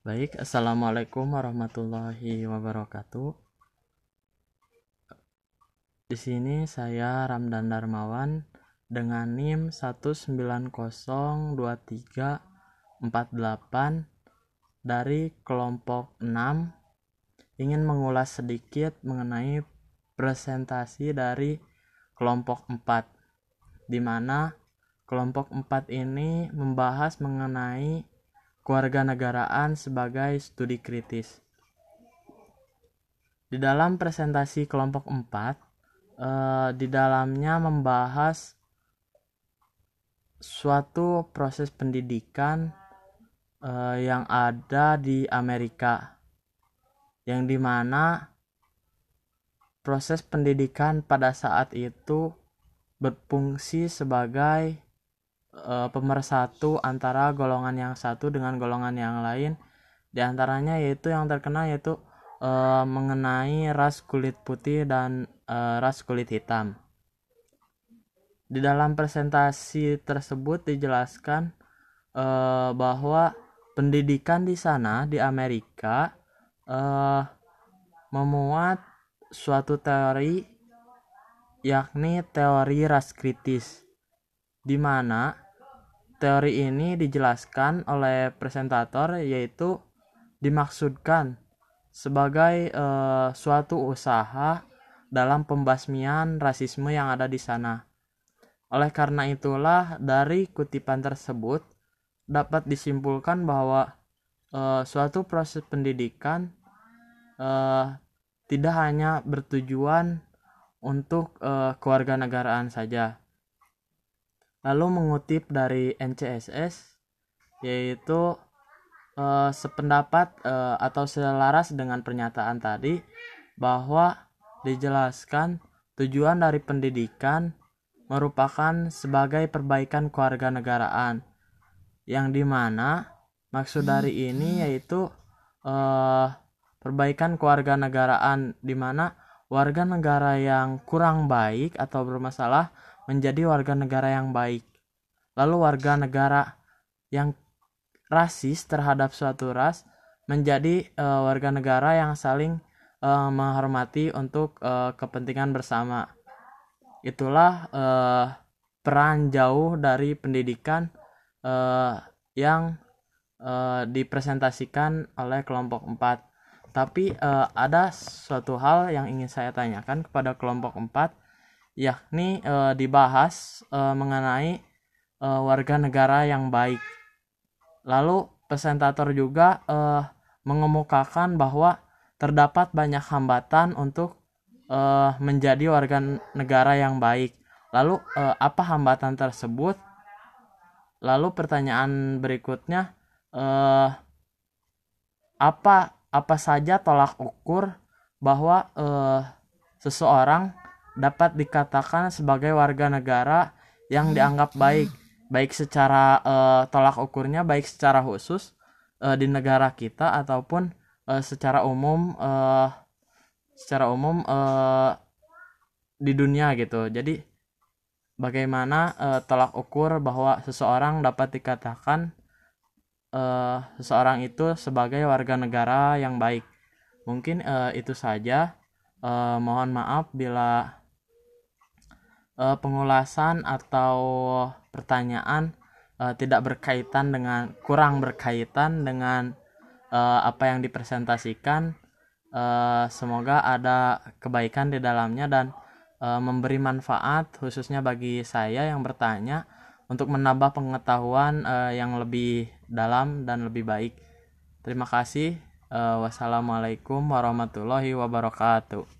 Baik, Assalamualaikum warahmatullahi wabarakatuh. Di sini saya Ramdan Darmawan dengan NIM 1902348 dari kelompok 6 ingin mengulas sedikit mengenai presentasi dari kelompok 4 di mana kelompok 4 ini membahas mengenai kewarganegaraan sebagai studi kritis. Di dalam presentasi kelompok 4, eh, di dalamnya membahas suatu proses pendidikan eh, yang ada di Amerika, yang di mana proses pendidikan pada saat itu berfungsi sebagai uh, pemersatu antara golongan yang satu dengan golongan yang lain di antaranya yaitu yang terkenal yaitu uh, mengenai ras kulit putih dan uh, ras kulit hitam. Di dalam presentasi tersebut dijelaskan uh, bahwa pendidikan di sana di Amerika uh, memuat suatu teori yakni teori ras kritis di mana teori ini dijelaskan oleh presentator yaitu dimaksudkan sebagai uh, suatu usaha dalam pembasmian rasisme yang ada di sana. Oleh karena itulah dari kutipan tersebut dapat disimpulkan bahwa uh, suatu proses pendidikan uh, tidak hanya bertujuan untuk uh, kewarganegaraan saja, lalu mengutip dari NCSS yaitu uh, sependapat uh, atau selaras dengan pernyataan tadi bahwa dijelaskan tujuan dari pendidikan merupakan sebagai perbaikan kewarganegaraan yang di mana maksud dari ini yaitu uh, perbaikan kewarganegaraan di mana warga negara yang kurang baik atau bermasalah menjadi warga negara yang baik. Lalu warga negara yang rasis terhadap suatu ras menjadi uh, warga negara yang saling uh, menghormati untuk uh, kepentingan bersama. Itulah uh, peran jauh dari pendidikan uh, yang uh, dipresentasikan oleh kelompok 4. Tapi uh, ada suatu hal yang ingin saya tanyakan kepada kelompok 4 yakni e, dibahas e, mengenai e, warga negara yang baik. Lalu presentator juga e, mengemukakan bahwa terdapat banyak hambatan untuk e, menjadi warga negara yang baik. Lalu e, apa hambatan tersebut? Lalu pertanyaan berikutnya e, apa apa saja tolak ukur bahwa e, seseorang dapat dikatakan sebagai warga negara yang dianggap baik. Baik secara uh, tolak ukurnya baik secara khusus uh, di negara kita ataupun uh, secara umum uh, secara umum uh, di dunia gitu. Jadi bagaimana uh, tolak ukur bahwa seseorang dapat dikatakan uh, seseorang itu sebagai warga negara yang baik? Mungkin uh, itu saja. Uh, mohon maaf bila uh, pengulasan atau pertanyaan uh, tidak berkaitan dengan kurang berkaitan dengan uh, apa yang dipresentasikan. Uh, semoga ada kebaikan di dalamnya dan uh, memberi manfaat khususnya bagi saya yang bertanya untuk menambah pengetahuan uh, yang lebih dalam dan lebih baik. Terima kasih. Uh, wassalamualaikum warahmatullahi wabarakatuh